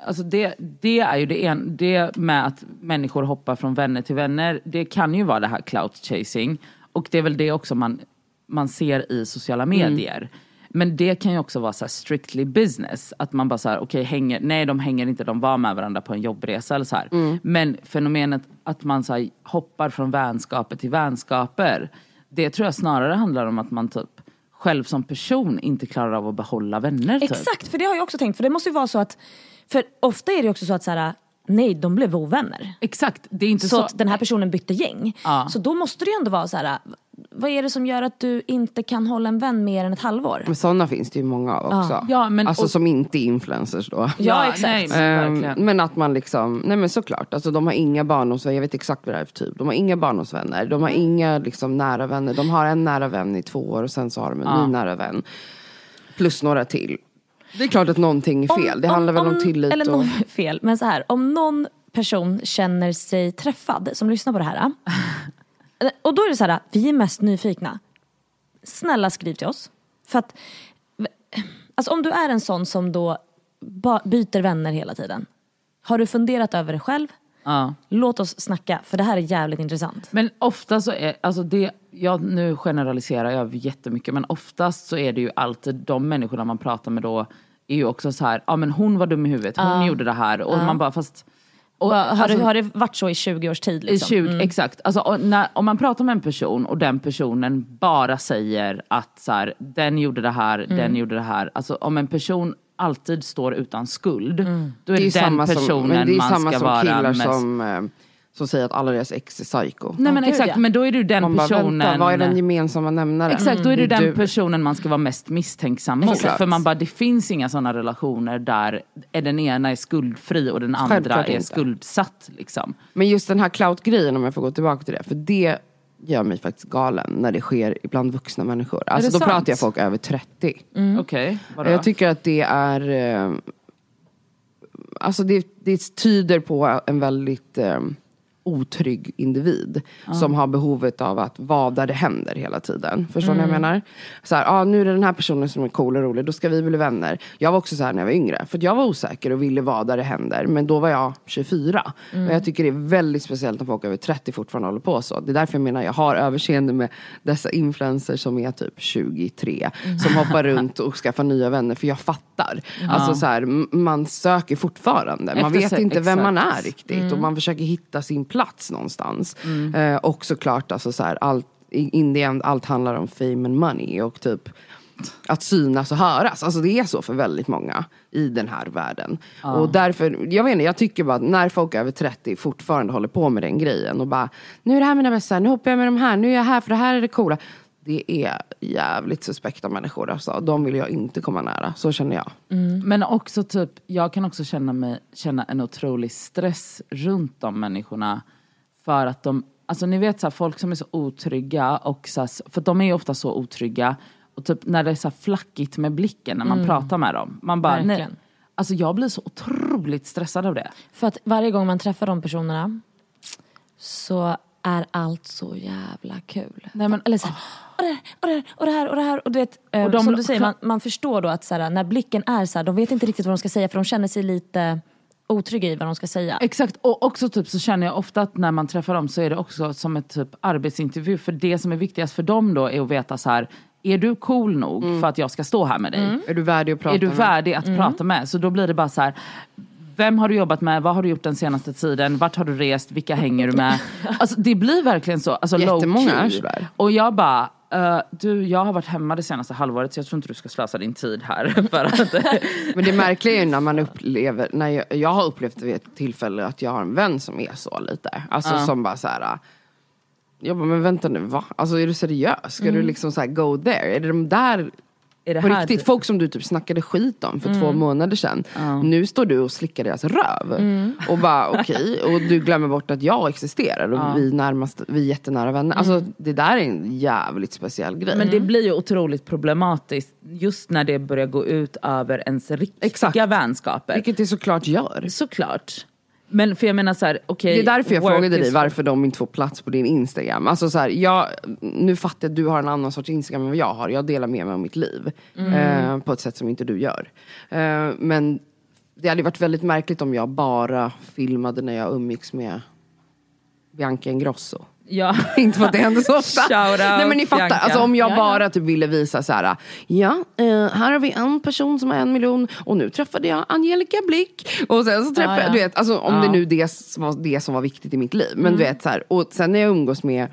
Alltså det, det är ju det, en, det med att människor hoppar från vänner till vänner. Det kan ju vara det här clout chasing. Och det är väl det också man, man ser i sociala medier. Men det kan ju också vara så här strictly business. Att man bara så här, okej, hänger, nej de hänger inte, de var med varandra på en jobbresa eller så här. Men fenomenet att man så här, hoppar från vänskaper till vänskaper. Det tror jag snarare handlar om att man typ själv som person inte klarar av att behålla vänner. Typ. Exakt, för det har jag också tänkt. För det måste ju vara så att, för ofta är det också så att så här, nej de blev ovänner. Exakt, det är inte Så, så. att den här personen bytte gäng. Ja. Så då måste det ju ändå vara så här, vad är det som gör att du inte kan hålla en vän mer än ett halvår? Men sådana finns det ju många av också. Ja, men- alltså och- som inte är influencers då. Ja, exakt. Nej, men Ehm, verkligen. men att man liksom, nej men såklart, alltså de har inga barndomsvänner, jag vet exakt vad det är för typ. De har inga barndomsvänner, de har inga liksom nära vänner. De har en nära vän i två år och sen så har de en ny nära vän. Plus några till. Det är klart att någonting är fel, det handlar väl om, tillit Eller och... [LAUGHS] fel, men så här, om någon person känner sig träffad som lyssnar på det här. eh, Och då är det så här, vi är mest nyfikna. Snälla skriv till oss. För att, alltså om du är en sån som då byter vänner hela tiden. Har du funderat över det själv? Ja. Låt oss snacka, för det här är jävligt intressant. Men ofta så är, alltså det, jag, nu generaliserar jag jättemycket men oftast så är det ju alltid de människorna man pratar med då är ju också så här, ja men hon var dum i huvudet, hon gjorde det här och man bara fast och, har, alltså, det, har det varit så i 20 års tid? Liksom? 20, Exakt. Alltså, när, om man pratar med en person och den personen bara säger att så här, den gjorde det här, Mm. den gjorde det här. Alltså om en person alltid står utan skuld, då är Det är den samma personen som, men det är man samma ska som vara killar mest... som, eh, som säger att alla deras ex är psycho. Nej men exakt, men då är ju den Man bara, personen... vänta, vad är den gemensamma nämnaren? Exakt, då är Det är den du. personen man ska vara mest misstänksam mot. För man bara, det finns inga sådana relationer där den ena är skuldfri och den andra Självklart är inte. skuldsatt. Liksom. Men just den här clout-grejen, om jag får gå tillbaka till det. För det gör mig faktiskt galen när det sker bland vuxna människor. Alltså då sant? pratar jag folk över 30. Okej, vadå? Jag tycker att det är... Eh, alltså det, det tyder på en väldigt eh, otrygg individ. Som har behovet av att vara där det händer hela tiden. Förstår ni vad jag menar? Så här, ah, nu är det den här personen som är cool och rolig, då ska vi bli vänner. Jag var också så här när jag var yngre. För jag var osäker och ville vara där det händer. Men då var jag 24. Och jag tycker det är väldigt speciellt när folk över 30 fortfarande håller på så. Det är därför jag menar, jag har överseende med dessa influencers som är typ 23. Som hoppar runt och skaffar nya vänner. För jag fattar. Alltså så här, man söker fortfarande. Man Efter vet se- inte vem man är exakt. riktigt. Och man försöker hitta sin plats någonstans. Mm. Eh, och såklart, alltså så här, allt, in the end, allt handlar om fame and money. Och typ att synas och höras. Alltså det är så för väldigt många i den här världen. Och därför, jag vet inte, jag tycker bara att när folk över 30 fortfarande håller på med den grejen och bara Nu är det här mina bästa, nu hoppar jag med de här, nu är jag här för det här är det coola. Det är jävligt suspekta människor alltså. De vill jag inte komma nära, så känner jag. Men också typ, jag kan också känna, mig, känna en otrolig stress runt de människorna. För att de, alltså ni vet så här, folk som är så otrygga och så här, för de är ju ofta så otrygga. Och typ när det är så här flackigt med blicken när man pratar med dem. Man bara, nej. Alltså jag blir så otroligt stressad av det. För att varje gång man träffar de personerna så är allt så jävla kul. Nej, men- Eller så här, och det här, och det här, och det här, och det här. Och du vet, eh, Och de- som du säger, man, man förstår då att så här, när blicken är så här, de vet inte riktigt vad de ska säga för de känner sig lite otrygga i vad de ska säga. Exakt, och också typ så känner jag ofta att när man träffar dem så är det också som ett typ arbetsintervju. För det som är viktigast för dem då är att veta så här, är du cool nog för att jag ska stå här med dig? Är du värdig att prata är du med? värdig att prata med? Så då blir det bara så här, vem har du jobbat med? Vad har du gjort den senaste tiden? Vart har du rest? Vilka hänger du med? Alltså det blir verkligen så, alltså Jättemånga sådär. Och jag bara, eh, du jag har varit hemma det senaste halvåret så jag tror inte du ska slösa din tid här. [LAUGHS] För att, [LAUGHS] Men det märkliga är ju när man upplever, när jag, jag har upplevt vid ett tillfälle att jag har en vän som är så lite. Alltså som bara så här. Jag bara, men vänta nu, va? Alltså är du seriös? Ska du liksom så go there? Är det de där är det på här riktigt, folk som du typ snackade skit om för två månader sedan. Nu står du och slickar deras röv. Och bara okej, och du glömmer bort att jag existerar och vi, närmast, vi är jättenära vänner. Alltså det där är en jävligt speciell grej. Men det blir ju otroligt problematiskt just när det börjar gå ut över ens riktiga Exakt. vänskaper. Vilket det såklart gör. Såklart. Men för jag menar så här, okej. Det är därför jag frågade dig varför de inte får plats på din Instagram. Alltså så här, jag, nu fattar jag att du har en annan sorts Instagram än vad jag har. Jag delar med mig av mitt liv. Eh, på ett sätt som inte du gör. Eh, men det hade varit väldigt märkligt om jag bara filmade när jag umgicks med Bianca Ingrosso. Ja. [LAUGHS] inte för att det händer så ofta. Nej men ni fattar, Bianca. alltså, om jag Ja, ja. bara typ ville visa så här. Ja, eh, här har vi en person som har en miljon och nu träffade jag Angelica Blick. Och sen så träffade Ja, ja. jag, du vet, alltså, om det nu det var det som var viktigt i mitt liv. Men du vet så här, och sen när jag umgås med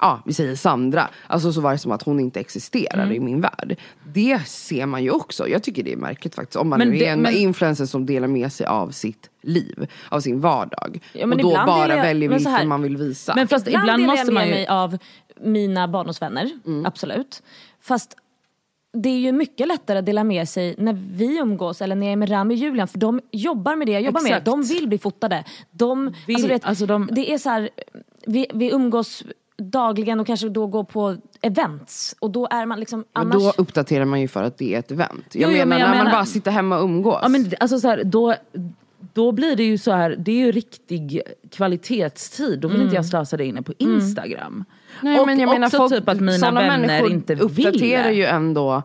Ja, vi säger Sandra. Alltså så var det som att hon inte existerar i min värld. Det ser man ju också. Jag tycker det är märkligt faktiskt. Om man Men nu det- är en men- influencer som delar med sig av sitt liv, av sin vardag. Ja, men och då bara jag- väljer vilken man vill visa. Men fast Ibland, ibland måste man ju... mig av mina barndomsvänner, Mm. absolut. Fast det är ju mycket lättare att dela med sig när vi umgås eller när jag är med Rami och Julian för de jobbar med det jag jobbar Exakt. med. De vill bli fotade. De, Vill- alltså, vet, alltså de- Det är så här, vi, vi umgås dagligen och kanske då går på events och då är man liksom Men annars... då uppdaterar man ju för att det är ett event. Jag Jo, menar men jag när man menar- bara sitter hemma och umgås. Ja, men alltså så här, då, då blir det ju så här, det är ju riktig kvalitetstid. Då vill inte jag slösa det inne på Instagram. Mm. Nej, och men jag också menar, folk, typ att mina vänner människor inte uppdaterar vill ju det. ändå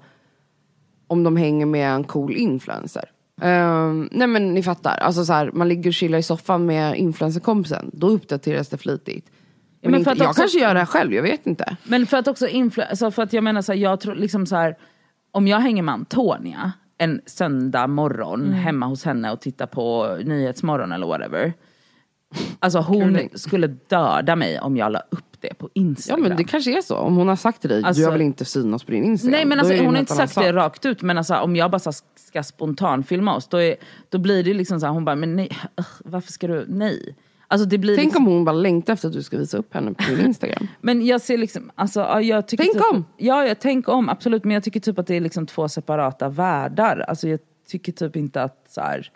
om de hänger med en cool influencer. Ehm, nej men ni fattar, alltså så här, man ligger och chillar i soffan med influencerkompisen, då uppdateras det flitigt. Men, men för inte, jag också- kanske gör det här själv, jag vet inte. Men för att också influ- alltså för att jag menar så här, jag tror liksom så här, om jag hänger med Antonia en söndag morgon Mm. hemma hos henne och tittar på Nyhetsmorgon eller whatever. Alltså hon skulle döda mig om jag la upp det på Ja Instagram. men det kanske är så, om hon har sagt till dig, Alltså- du har väl inte synas på din Instagram? Nej men alltså, hon har inte sagt det rakt ut men alltså, om jag bara ska spontan filma oss då, är, då blir det liksom så här, hon bara men nej, varför ska du, nej. Alltså det blir Tänk liksom, om hon bara längtar efter att du ska visa upp henne på din Instagram. [LAUGHS] Men jag ser liksom, alltså ja, jag tycker Tänk typ, om! Ja, jag tänk om, absolut. Men jag tycker typ att det är liksom två separata världar. Alltså jag tycker typ inte att så här,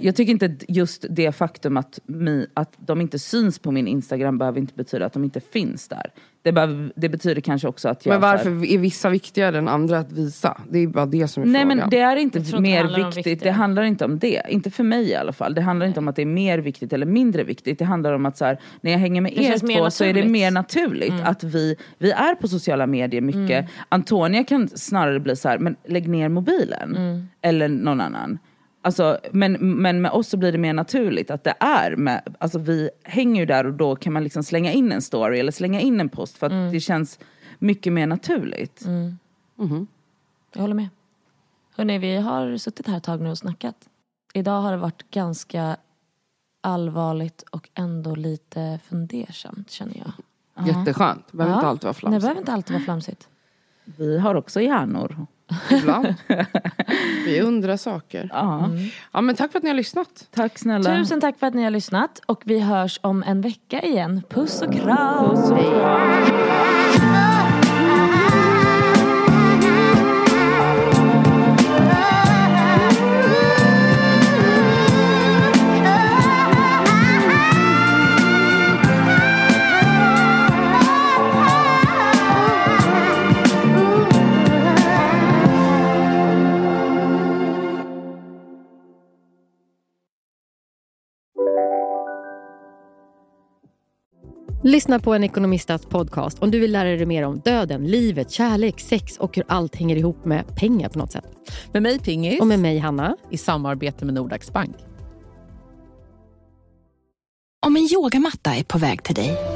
jag tycker inte just det faktum att, mi, att de inte syns på min Instagram behöver inte betyda att de inte finns där. Det, behöver, det betyder kanske också att jag... Men så här- varför är vissa viktigare än andra att visa? Det är bara det som är Nej frågan. men det är inte det mer om viktigt, det handlar inte om det. Inte för mig i alla fall. Det handlar inte om att det är mer viktigt eller mindre viktigt. Det handlar om att så här, när jag hänger med Det er två så är det naturligt. mer naturligt att vi, vi är på sociala medier mycket. Antonia kan snarare bli så här, men lägg ner mobilen. Eller någon annan. Alltså, men, men med oss så blir det mer naturligt att det är med, alltså vi hänger ju där och då kan man liksom slänga in en story eller slänga in en post för att det känns mycket mer naturligt. Jag håller med. Hörrni, vi har suttit här ett tag nu och snackat. Idag har det varit ganska allvarligt och ändå lite fundersamt känner jag. Jätteskönt, det behöver inte Ja. alltid vara Nej, det flamsigt. behöver inte alltid vara flamsigt. Vi har också hjärnor. Ibland. Vi undrar saker. Ja. Ja, men tack för att ni har lyssnat. Tack snälla. Tusen tack för att ni har lyssnat och vi hörs om en vecka igen. Puss och kram! Puss och kram. Lyssna på en ekonomistats podcast om du vill lära dig mer om döden, livet, kärlek, sex och hur allt hänger ihop med pengar på något sätt. Med mig Pingis. Och med mig Hanna. I samarbete med Nordax Bank. Om en yogamatta är på väg till dig,